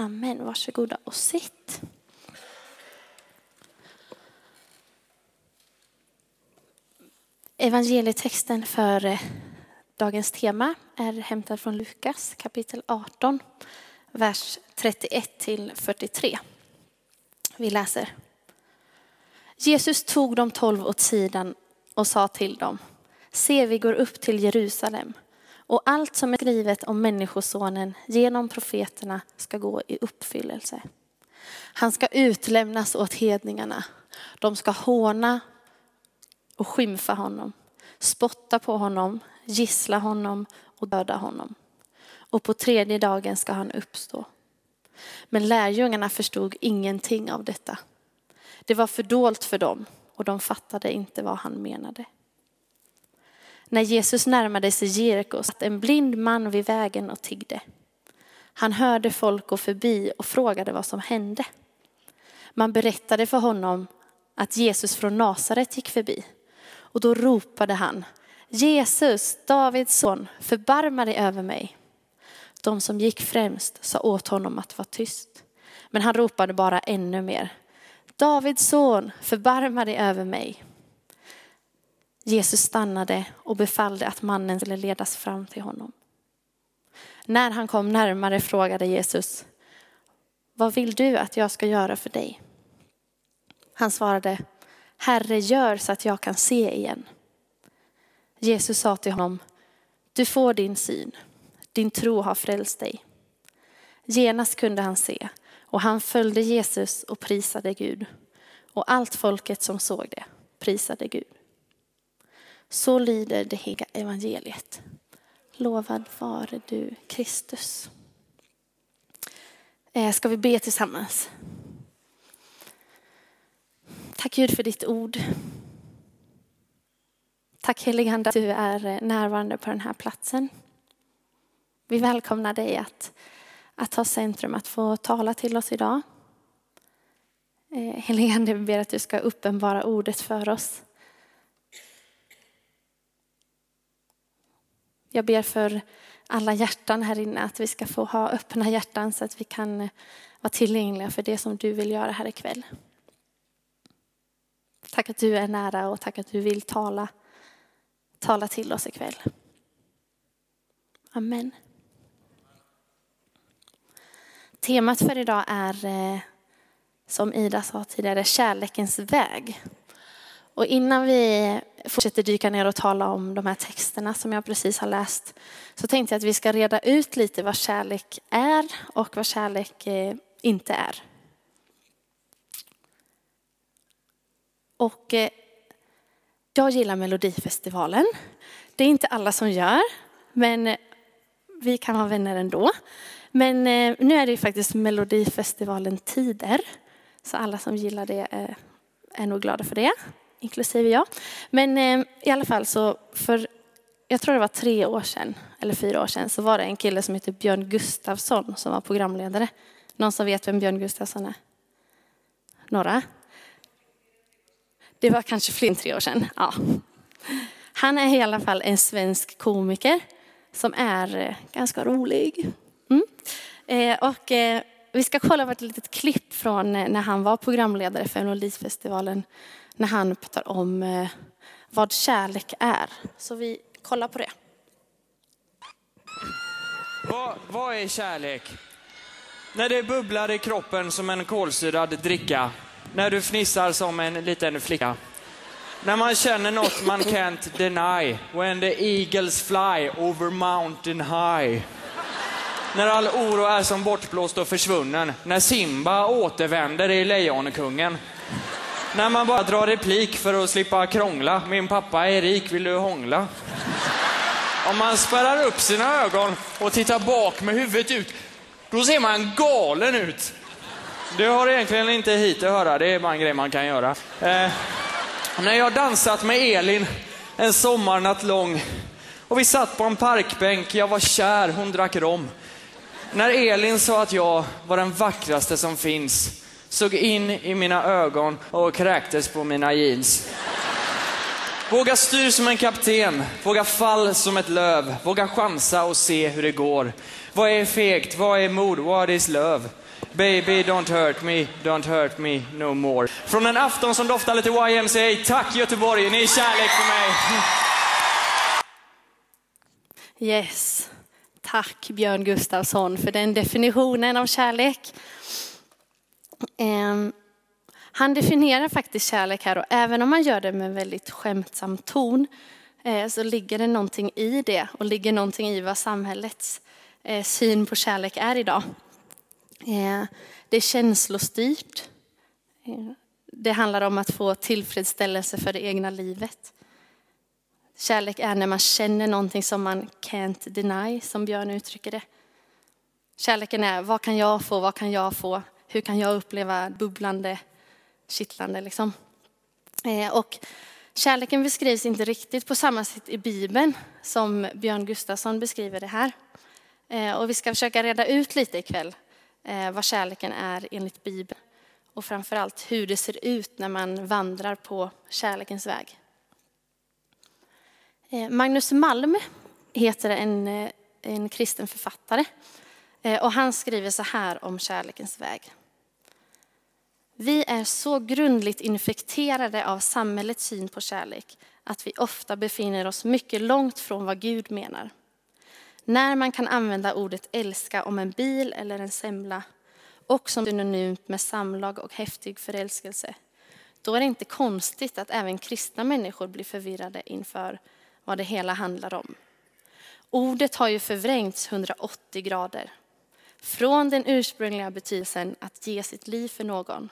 Amen. Varsågoda och sitt. Evangelietexten för eh, dagens tema är hämtad från Lukas kapitel 18, vers 31 till 43. Vi läser. Jesus tog de tolv åt sidan och sa till dem, se vi går upp till Jerusalem och allt som är skrivet om Människosonen genom profeterna ska gå i uppfyllelse. Han ska utlämnas åt hedningarna. De ska håna och skymfa honom, spotta på honom, gissla honom och döda honom. Och på tredje dagen ska han uppstå. Men lärjungarna förstod ingenting av detta. Det var fördolt för dem och de fattade inte vad han menade. När Jesus närmade sig Jeriko satt en blind man vid vägen och tiggde. Han hörde folk gå förbi och frågade vad som hände. Man berättade för honom att Jesus från Nasaret gick förbi. Och då ropade han, Jesus, Davids son, förbarma dig över mig. De som gick främst sa åt honom att vara tyst. Men han ropade bara ännu mer, Davids son, förbarma dig över mig. Jesus stannade och befallde att mannen skulle ledas fram till honom. När han kom närmare frågade Jesus, vad vill du att jag ska göra för dig? Han svarade, Herre gör så att jag kan se igen. Jesus sa till honom, du får din syn, din tro har frälst dig. Genast kunde han se och han följde Jesus och prisade Gud. Och allt folket som såg det prisade Gud. Så lyder det heliga evangeliet. Lovad vare du Kristus. Eh, ska vi be tillsammans? Tack Gud för ditt ord. Tack helige Ande att du är eh, närvarande på den här platsen. Vi välkomnar dig att, att ha centrum, att få tala till oss idag. Eh, helige Ande, vi ber att du ska uppenbara ordet för oss. Jag ber för alla hjärtan här inne att vi ska få ha öppna hjärtan så att vi kan vara tillgängliga för det som du vill göra här ikväll. Tack att du är nära och tack att du vill tala, tala till oss ikväll. Amen. Temat för idag är, eh, som Ida sa tidigare, kärlekens väg. Och innan vi fortsätter dyka ner och tala om de här texterna som jag precis har läst så tänkte jag att vi ska reda ut lite vad kärlek är och vad kärlek eh, inte är. Och eh, jag gillar Melodifestivalen. Det är inte alla som gör, men eh, vi kan vara vänner ändå. Men nu är det ju faktiskt Melodifestivalen tider, så alla som gillar det är nog glada för det inklusive jag. Men eh, i alla fall så för, jag tror det var tre år sedan, eller fyra år sedan, så var det en kille som heter Björn Gustafsson som var programledare. Någon som vet vem Björn Gustafsson är? Några? Det var kanske fler än tre år sedan. Ja. Han är i alla fall en svensk komiker som är eh, ganska rolig. Mm. Eh, och eh, vi ska kolla på ett litet klipp från eh, när han var programledare för Melodifestivalen när han pratar om eh, vad kärlek är. Så vi kollar på det. Vad, vad är kärlek? När det bubblar i kroppen som en kolsyrad dricka. När du fnissar som en liten flicka. När man känner något man can't deny. When the eagles fly over mountain high. När all oro är som bortblåst och försvunnen. När Simba återvänder i Lejonkungen. När man bara drar replik för att slippa krångla. Min pappa är rik, vill du hångla? Om man spärrar upp sina ögon och tittar bak med huvudet ut, då ser man galen ut. Det har egentligen inte hit att höra, det är bara en grej man kan göra. Eh, när jag dansat med Elin en sommarnatt lång och vi satt på en parkbänk, jag var kär, hon drack rom. När Elin sa att jag var den vackraste som finns såg in i mina ögon och kräktes på mina jeans. Våga styr som en kapten, våga fall som ett löv, våga chansa och se hur det går. Vad är fegt, vad är mod, what is love? Baby don't hurt me, don't hurt me no more. Från en afton som doftar lite YMCA, tack Göteborg, ni är kärlek för mig. Yes. Tack Björn Gustafsson för den definitionen av kärlek. Ehm, han definierar faktiskt kärlek här och även om man gör det med en väldigt skämtsam ton eh, så ligger det någonting i det och ligger någonting i vad samhällets eh, syn på kärlek är idag. Eh, det är känslostyrt. Eh, det handlar om att få tillfredsställelse för det egna livet. Kärlek är när man känner någonting som man can't deny, som Björn uttrycker det. Kärleken är, vad kan jag få, vad kan jag få? Hur kan jag uppleva bubblande kittlande. Liksom. Eh, och kärleken beskrivs inte riktigt på samma sätt i Bibeln som Björn Gustafsson beskriver det här. Eh, och vi ska försöka reda ut lite ikväll eh, vad kärleken är enligt Bibeln. Och framförallt hur det ser ut när man vandrar på kärlekens väg. Magnus Malm heter en, en kristen författare. Och han skriver så här om kärlekens väg. Vi är så grundligt infekterade av samhällets syn på kärlek att vi ofta befinner oss mycket långt från vad Gud menar. När man kan använda ordet älska om en bil eller en semla och som synonymt med samlag och häftig förälskelse, då är det inte konstigt att även kristna människor blir förvirrade inför vad det hela handlar om. Ordet har ju förvrängts 180 grader. Från den ursprungliga betydelsen att ge sitt liv för någon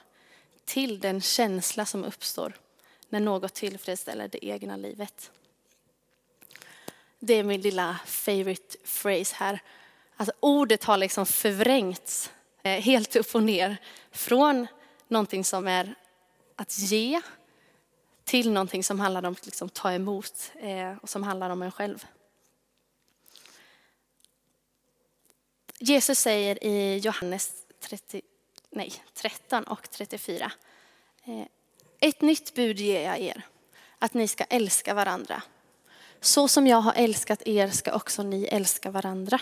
till den känsla som uppstår när något tillfredsställer det egna livet. Det är min lilla favorite phrase här. Alltså ordet har liksom förvrängts eh, helt upp och ner från någonting som är att ge till någonting som handlar om att liksom ta emot eh, och som handlar om en själv. Jesus säger i Johannes 30, nej, 13 och 34. Eh, ett nytt bud ger jag er, att ni ska älska varandra. Så som jag har älskat er ska också ni älska varandra.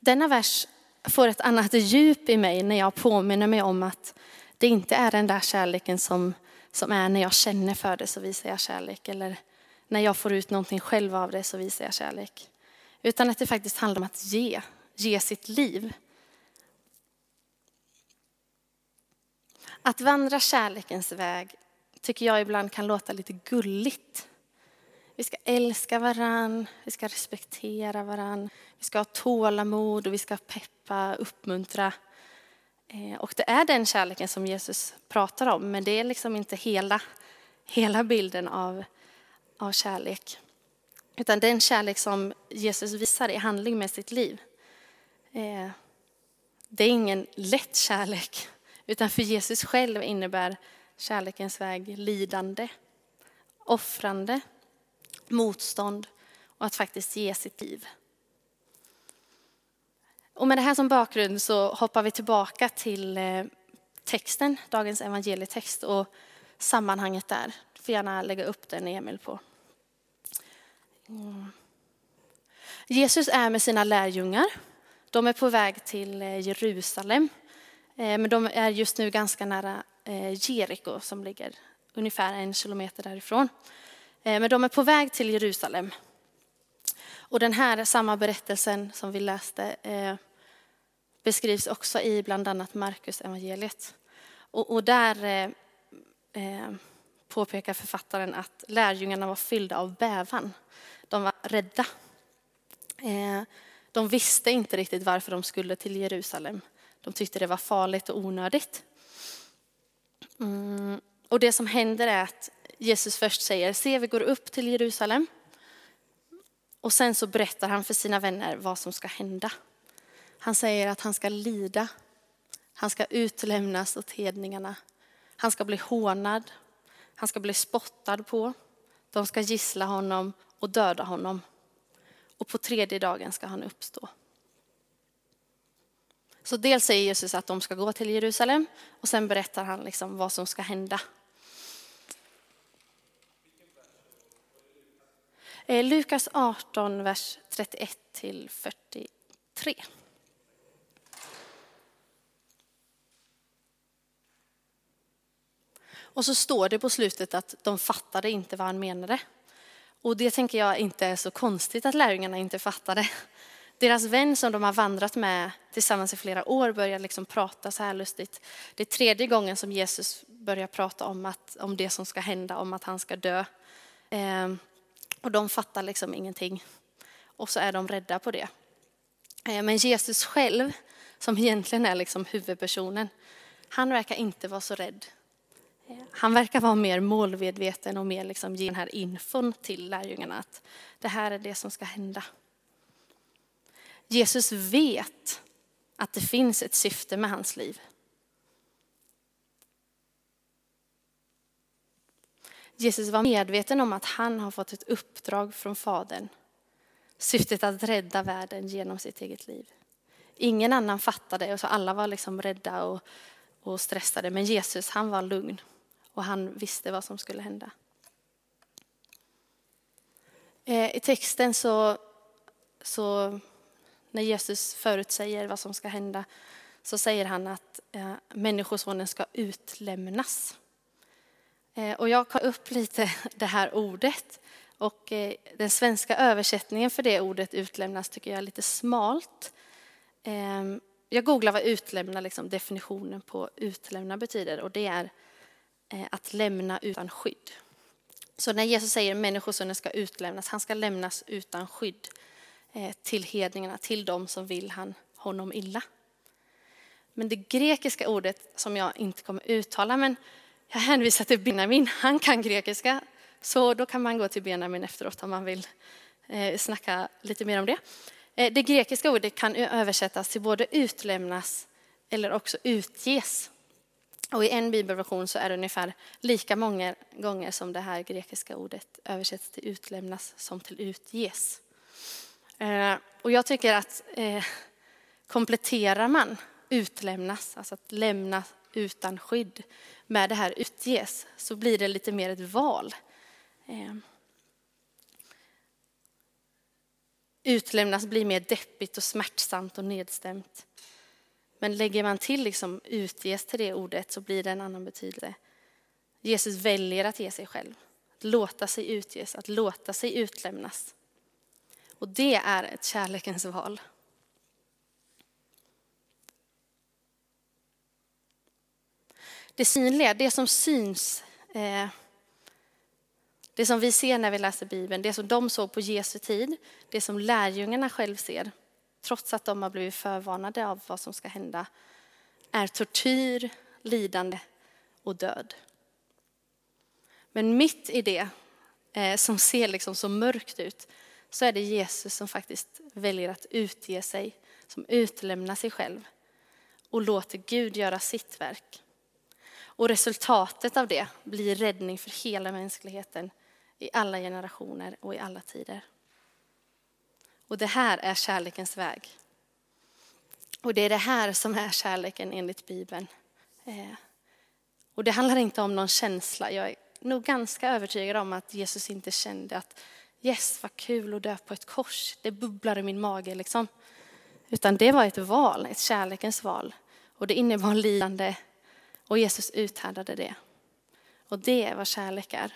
Denna vers får ett annat djup i mig när jag påminner mig om att det inte är den där kärleken som, som är när jag känner för det så visar jag kärlek. Eller när jag får ut någonting själv av det så visar jag kärlek. Utan att det faktiskt handlar om att ge, ge sitt liv. Att vandra kärlekens väg tycker jag ibland kan låta lite gulligt. Vi ska älska varann, vi ska respektera varann, vi ska ha tålamod och vi ska peppa, uppmuntra. Eh, och det är den kärleken som Jesus pratar om, men det är liksom inte hela, hela bilden av, av kärlek. Utan den kärlek som Jesus visar i handling med sitt liv. Eh, det är ingen lätt kärlek. Utan för Jesus själv innebär kärlekens väg lidande, offrande, motstånd och att faktiskt ge sitt liv. Och med det här som bakgrund så hoppar vi tillbaka till eh, texten, dagens evangelietext och sammanhanget där. Du får gärna lägga upp den Emil på. Mm. Jesus är med sina lärjungar. De är på väg till eh, Jerusalem Eh, men de är just nu ganska nära eh, Jeriko som ligger ungefär en kilometer därifrån. Eh, men de är på väg till Jerusalem. Och den här samma berättelsen som vi läste beskrivs också i bland annat Markus evangeliet. Och, och där eh, påpekar författaren att lärjungarna var fyllda av bävan. De var rädda. Eh, de visste inte riktigt varför de skulle till Jerusalem. De tyckte det var farligt och onödigt. Mm. Och det som händer är att Jesus först säger, se vi går upp till Jerusalem. Och sen så berättar han för sina vänner vad som ska hända. Han säger att han ska lida. Han ska utlämnas åt hedningarna. Han ska bli hånad. Han ska bli spottad på. De ska gissla honom och döda honom. Och på tredje dagen ska han uppstå. Så dels säger Jesus att de ska gå till Jerusalem och sen berättar han liksom vad som ska hända. Eh, Lukas 18, vers 31 till 43. Och så står det på slutet att de fattade inte vad han menade. Och det tänker jag inte är så konstigt att lärjungarna inte fattade. Deras vän som de har vandrat med tillsammans i flera år börjar liksom prata så här lustigt. Det är tredje gången som Jesus börjar prata om, att, om det som ska hända, om att han ska dö. Eh, och de fattar liksom ingenting. Och så är de rädda på det. Eh, men Jesus själv, som egentligen är liksom huvudpersonen, han verkar inte vara så rädd. Han verkar vara mer målmedveten och mer liksom ge den här infon till lärjungarna att det här är det som ska hända. Jesus vet att det finns ett syfte med hans liv. Jesus var medveten om att han har fått ett uppdrag från Fadern. Syftet att rädda världen genom sitt eget liv. Ingen annan fattade och så alla var liksom rädda och, och stressade. Men Jesus han var lugn och han visste vad som skulle hända. Eh, I texten så, så när Jesus förutsäger vad som ska hända så säger han att eh, Människosonen ska utlämnas. Eh, och jag tar upp lite det här ordet. Och eh, den svenska översättningen för det ordet utlämnas tycker jag är lite smalt. Ehm, jag googlar vad utlämna, liksom definitionen på utlämna betyder och det är eh, att lämna utan skydd. Så när Jesus säger att människosonen ska utlämnas, han ska lämnas utan skydd Eh, till hedningarna, till dem som vill han, honom illa. Men det grekiska ordet som jag inte kommer uttala, men jag hänvisar till Benjamin, han kan grekiska. Så då kan man gå till Benjamin efteråt om man vill eh, snacka lite mer om det. Eh, det grekiska ordet kan översättas till både utlämnas eller också utges. Och i en bibelversion så är det ungefär lika många gånger som det här grekiska ordet översätts till utlämnas som till utges. Eh, och jag tycker att eh, kompletterar man utlämnas, alltså att lämna utan skydd, med det här utges så blir det lite mer ett val. Eh. Utlämnas blir mer deppigt och smärtsamt och nedstämt. Men lägger man till liksom utges till det ordet så blir det en annan betydelse. Jesus väljer att ge sig själv, att låta sig utges, att låta sig utlämnas. Och det är ett kärlekens val. det synliga, det som syns, eh, det som vi ser när vi läser Bibeln, det som de såg på Jesu tid, det som lärjungarna själv ser, trots att de har blivit förvarnade av vad som ska hända, är tortyr, lidande och död. Men mitt i det, eh, som ser liksom så mörkt ut, så är det Jesus som faktiskt väljer att utge sig, som utlämnar sig själv och låter Gud göra sitt verk. Och resultatet av det blir räddning för hela mänskligheten i alla generationer och i alla tider. Och det här är kärlekens väg. Och det är det här som är kärleken enligt Bibeln. Eh, och det handlar inte om någon känsla. Jag är nog ganska övertygad om att Jesus inte kände att yes, vad kul att dö på ett kors. Det bubblar i min mage liksom. Utan det var ett val, ett kärlekens val. Och det innebar lidande, och Jesus uthärdade det. Och det är vad kärlek är.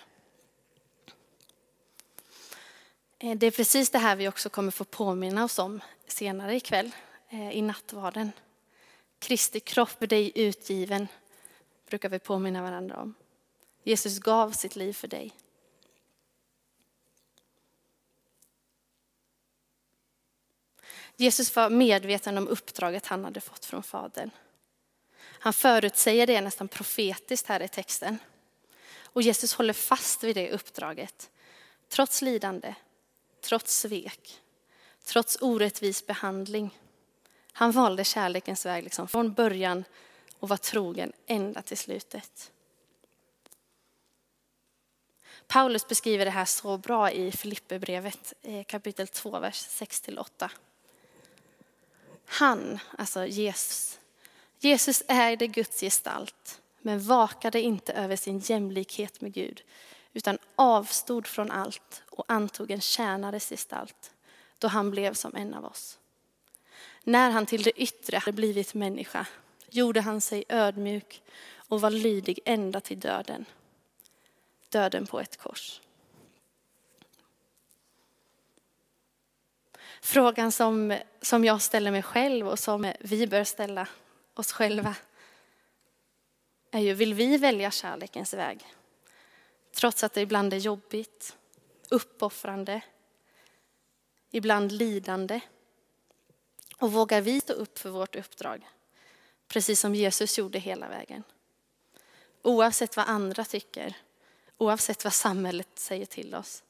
Eh, det är precis det här vi också kommer få påminna oss om senare ikväll eh, i nattvarden. Kristi kropp är dig utgiven, brukar vi påminna varandra om. Jesus gav sitt liv för dig. Jesus var medveten om uppdraget han hade fått från Fadern. Han förutsäger det nästan profetiskt här i texten. Och Jesus håller fast vid det uppdraget. Trots lidande, trots svek, trots orättvis behandling. Han valde kärlekens väg liksom från början och var trogen ända till slutet. Paulus beskriver det här så bra i Filipperbrevet eh, kapitel 2, vers 6-8. Han, alltså Jesus, Jesus ägde Guds gestalt, men vakade inte över sin jämlikhet med Gud, utan avstod från allt och antog en tjänares gestalt då han blev som en av oss. När han till det yttre hade blivit människa gjorde han sig ödmjuk och var lydig ända till döden. Döden på ett kors. Frågan som, som jag ställer mig själv och som vi bör ställa oss själva är ju, vill vi välja kärlekens väg? Trots att det ibland är jobbigt, uppoffrande, ibland lidande. Och vågar vi stå upp för vårt uppdrag? Precis som Jesus gjorde hela vägen. Oavsett vad andra tycker, oavsett vad samhället säger till oss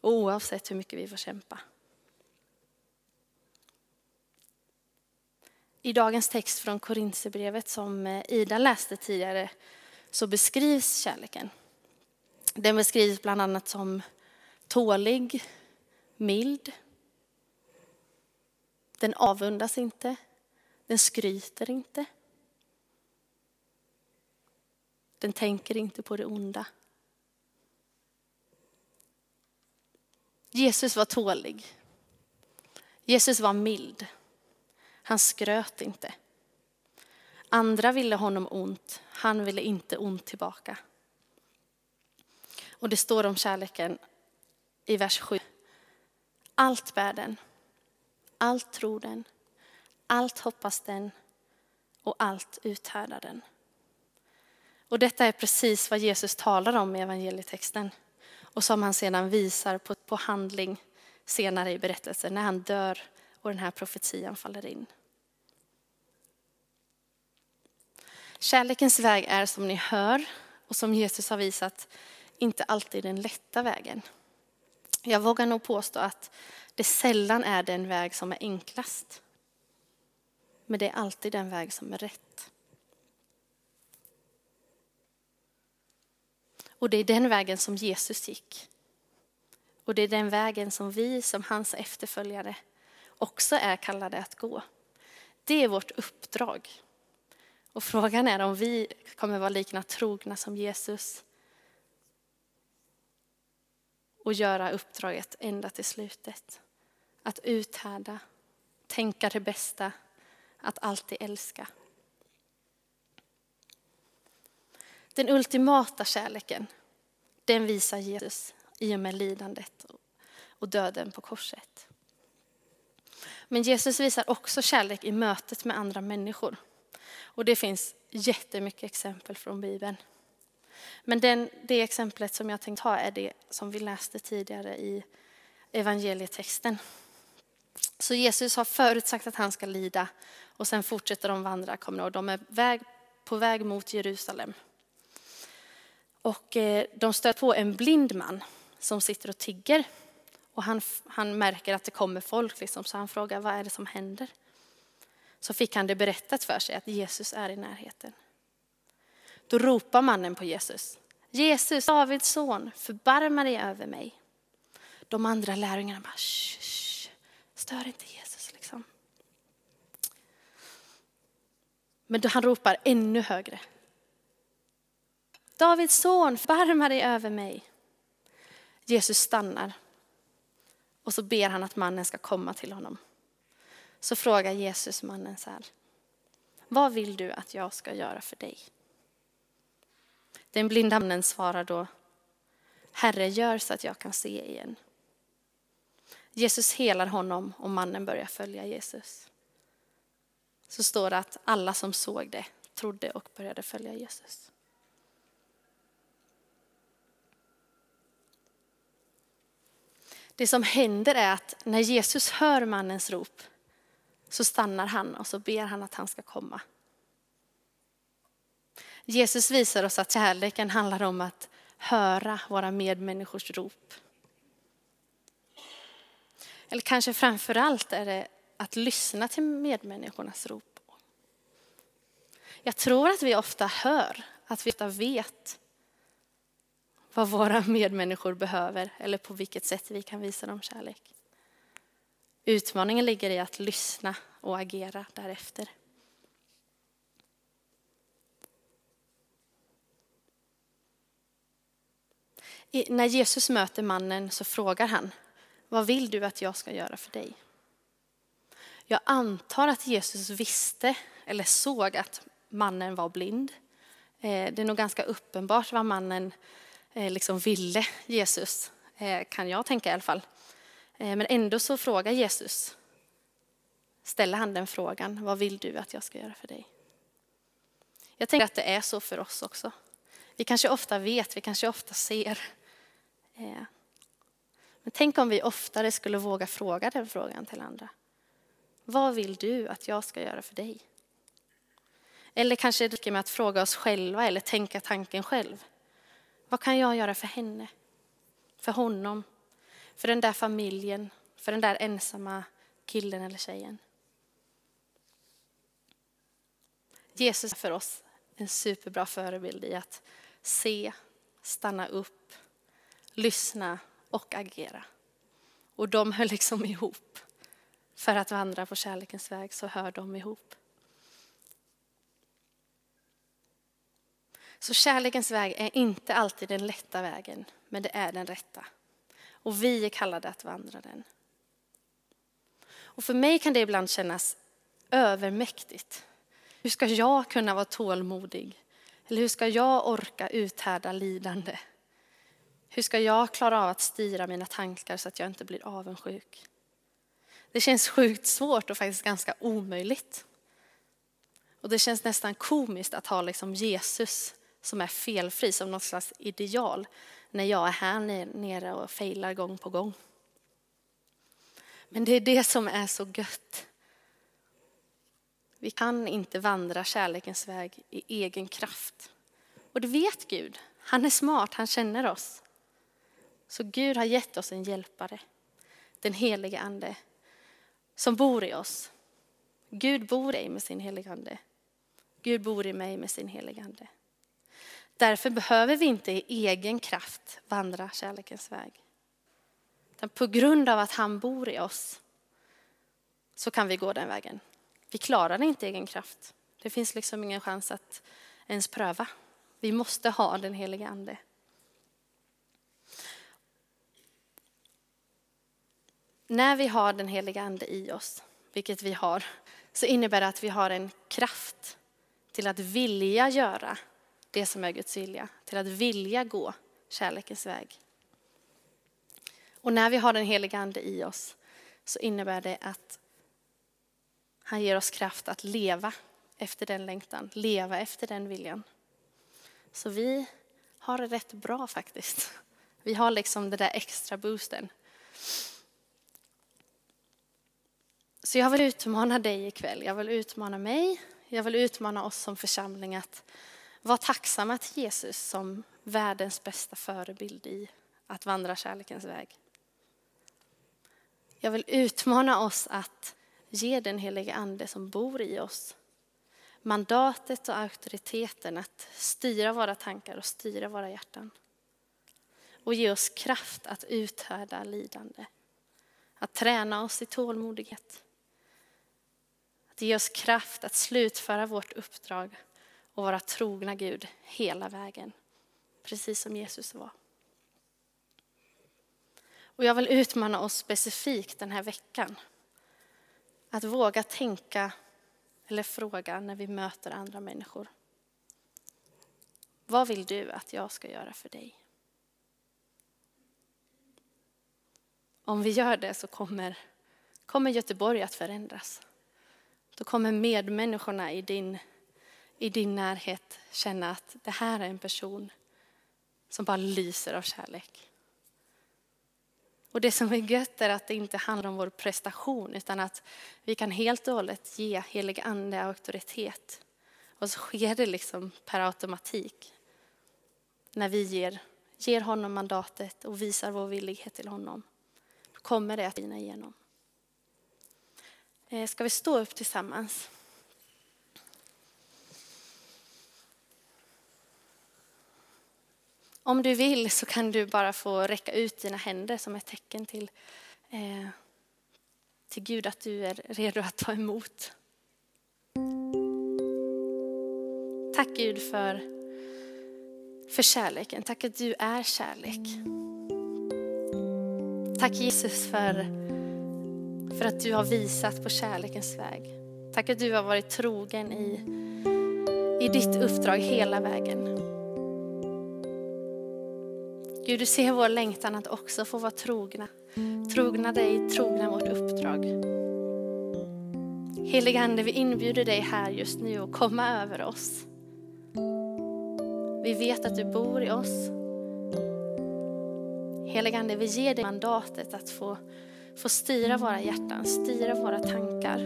och oavsett hur mycket vi får kämpa. I dagens text från Korinthierbrevet som eh, Ida läste tidigare så beskrivs kärleken. Den beskrivs bland annat som tålig, mild. Den avundas inte, den skryter inte. Den tänker inte på det onda. Jesus var tålig. Jesus var mild. Han skröt inte. Andra ville honom ont, han ville inte ont tillbaka. Och det står om kärleken i vers 7. Allt bär den, allt tror den, allt hoppas den och allt uthärdar den. Och detta är precis vad Jesus talar om i evangelietexten och som han sedan visar på, på handling senare i berättelsen när han dör och den här profetian faller in. Kärlekens väg är som ni hör och som Jesus har visat inte alltid den lätta vägen. Jag vågar nog påstå att det sällan är den väg som är enklast. Men det är alltid den väg som är rätt. Och det är den vägen som Jesus gick. Och det är den vägen som vi som hans efterföljare också är kallade att gå. Det är vårt uppdrag. Och frågan är om vi kommer vara lika trogna som Jesus och göra uppdraget ända till slutet. Att uthärda, tänka det bästa, att alltid älska. Den ultimata kärleken, den visar Jesus i och med lidandet och döden på korset. Men Jesus visar också kärlek i mötet med andra människor. Och det finns jättemycket exempel från Bibeln. Men den, det exemplet som jag tänkte ha är det som vi läste tidigare i evangelietexten. Så Jesus har förutsagt att han ska lida och sen fortsätter de vandra, kommer och de är väg, på väg mot Jerusalem. Och eh, de stöter på en blind man som sitter och tigger. Och han, han märker att det kommer folk, liksom, så han frågar vad är det som händer. Så fick han det berättat för sig att Jesus är i närheten. Då ropar mannen på Jesus. Jesus, Davids son, förbarma dig över mig. De andra lärjungarna bara, shh, stör inte Jesus liksom. Men då han ropar ännu högre. Davids son, förbarma dig över mig. Jesus stannar och så ber han att mannen ska komma till honom. Så frågar Jesus mannen så här. Vad vill du att jag ska göra för dig? Den blinda mannen svarar då, Herre, gör så att jag kan se igen. Jesus helar honom och mannen börjar följa Jesus. Så står det att alla som såg det trodde och började följa Jesus. Det som händer är att när Jesus hör mannens rop så stannar han och så ber han att han ska komma. Jesus visar oss att kärleken handlar om att höra våra medmänniskors rop. Eller kanske framför allt är det att lyssna till medmänniskornas rop. Jag tror att vi ofta hör, att vi ofta vet vad våra medmänniskor behöver eller på vilket sätt vi kan visa dem kärlek. Utmaningen ligger i att lyssna och agera därefter. när Jesus möter mannen så frågar han, vad vill du att jag ska göra för dig? Jag antar att Jesus visste eller såg att mannen var blind. Eh, det är nog ganska uppenbart vad mannen eh, liksom ville Jesus, eh, kan jag tänka i alla fall. Eh, men ändå så frågar Jesus, ställer han den frågan, vad vill du att jag ska göra för dig? Jag tänker att det är så för oss också. Vi kanske ofta vet, vi kanske ofta ser. Eh, men tänk om vi oftare skulle våga fråga den frågan till andra. Vad vill du att jag ska göra för dig? Eller kanske det räcker med att fråga oss själva eller tänka tanken själv. Vad kan jag göra för henne? För honom? För den där familjen? För den där ensamma killen eller tjejen? Jesus är för oss en superbra förebild i att se, stanna upp, lyssna och agera. Och de hör liksom ihop. För att vandra på kärlekens väg så hör de ihop. Så kärlekens väg är inte alltid den lätta vägen, men det är den rätta. Och vi är kallade att vandra den. Och för mig kan det ibland kännas övermäktigt. Hur ska jag kunna vara tålmodig? Eller hur ska jag orka uthärda lidande? Hur ska jag klara av att styra mina tankar så att jag inte blir avundsjuk? Det känns sjukt svårt och faktiskt ganska omöjligt. Och det känns nästan komiskt att ha liksom Jesus som är felfri som något slags ideal när jag är här nere och failar gång på gång. Men det är det som är så gött. Vi kan inte vandra kärlekens väg i egen kraft. Och det vet Gud. Han är smart, han känner oss. Så Gud har gett oss en hjälpare, den helige ande, som bor i oss. Gud bor i med sin helige ande. Gud bor i mig med sin helige ande. Därför behöver vi inte i egen kraft vandra kärlekens väg. Utan på grund av att han bor i oss så kan vi gå den vägen. Vi klarar det inte i egen kraft. Det finns liksom ingen chans att ens pröva. Vi måste ha den heliga ande. När vi har den heliga ande i oss, vilket vi har, så innebär det att vi har en kraft till att vilja göra det som är Guds vilja, till att vilja gå kärlekens väg. Och när vi har den heliga ande i oss så innebär det att han ger oss kraft att leva efter den längtan, leva efter den viljan. Så vi har det rätt bra faktiskt. Vi har liksom den där extra boosten. Så jag vill utmana dig ikväll, jag vill utmana mig, jag vill utmana oss som församling att var tacksamma till Jesus som världens bästa förebild i att vandra kärlekens väg. Jag vill utmana oss att ge den helige ande som bor i oss mandatet och auktoriteten att styra våra tankar och styra våra hjärtan. Och ge oss kraft att uthärda lidande. Att träna oss i tålmodighet. Att ge oss kraft att slutföra vårt uppdrag och vara trogna Gud hela vägen. Precis som Jesus var. Och jag vill utmana oss specifikt den här veckan. Att våga tänka eller fråga när vi möter andra människor. Vad vill du att jag ska göra för dig? Om vi gör det så kommer, kommer Göteborg att förändras. Då kommer medmänniskorna i din i din närhet känna att det här är en person som bara lyser av kärlek. Och det som är gött är att det inte handlar om vår prestation utan att vi kan helt och hållet ge helig ande auktoritet. Och så sker det liksom per automatik när vi ger, ger honom mandatet och visar vår villighet till honom. Då kommer det att vina igenom. Eh, ska vi stå upp tillsammans? Om du vill så kan du bara få räcka ut dina händer som ett tecken till, eh, till Gud att du är redo att ta emot. Tack Gud för för kärleken. Tack att du är kärlek. Tack Jesus för, för att du har visat på kärlekens väg. Tack att du har varit trogen i, i ditt uppdrag hela vägen. Gud, du ser vår längtan att också få vara trogna. Trogna dig, trogna vårt uppdrag. Helige Ande, vi inbjuder dig här just nu att komma över oss. Vi vet att du bor i oss. Helige Ande, vi ger dig mandatet att få, få styra våra hjärtan, styra våra tankar.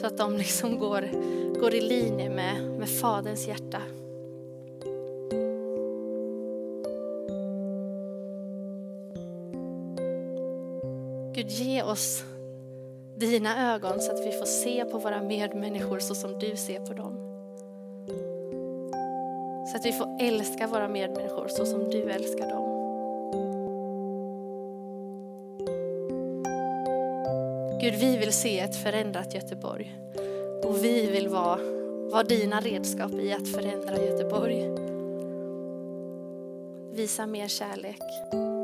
Så att de liksom går, går i linje med, med Faderns hjärta. Gud, ge oss dina ögon så att vi får se på våra medmänniskor så som du ser på dem. Så att vi får älska våra medmänniskor så som du älskar dem. Gud, vi vill se ett förändrat Göteborg. Och vi vill vara, vara dina redskap i att förändra Göteborg. Visa mer kärlek.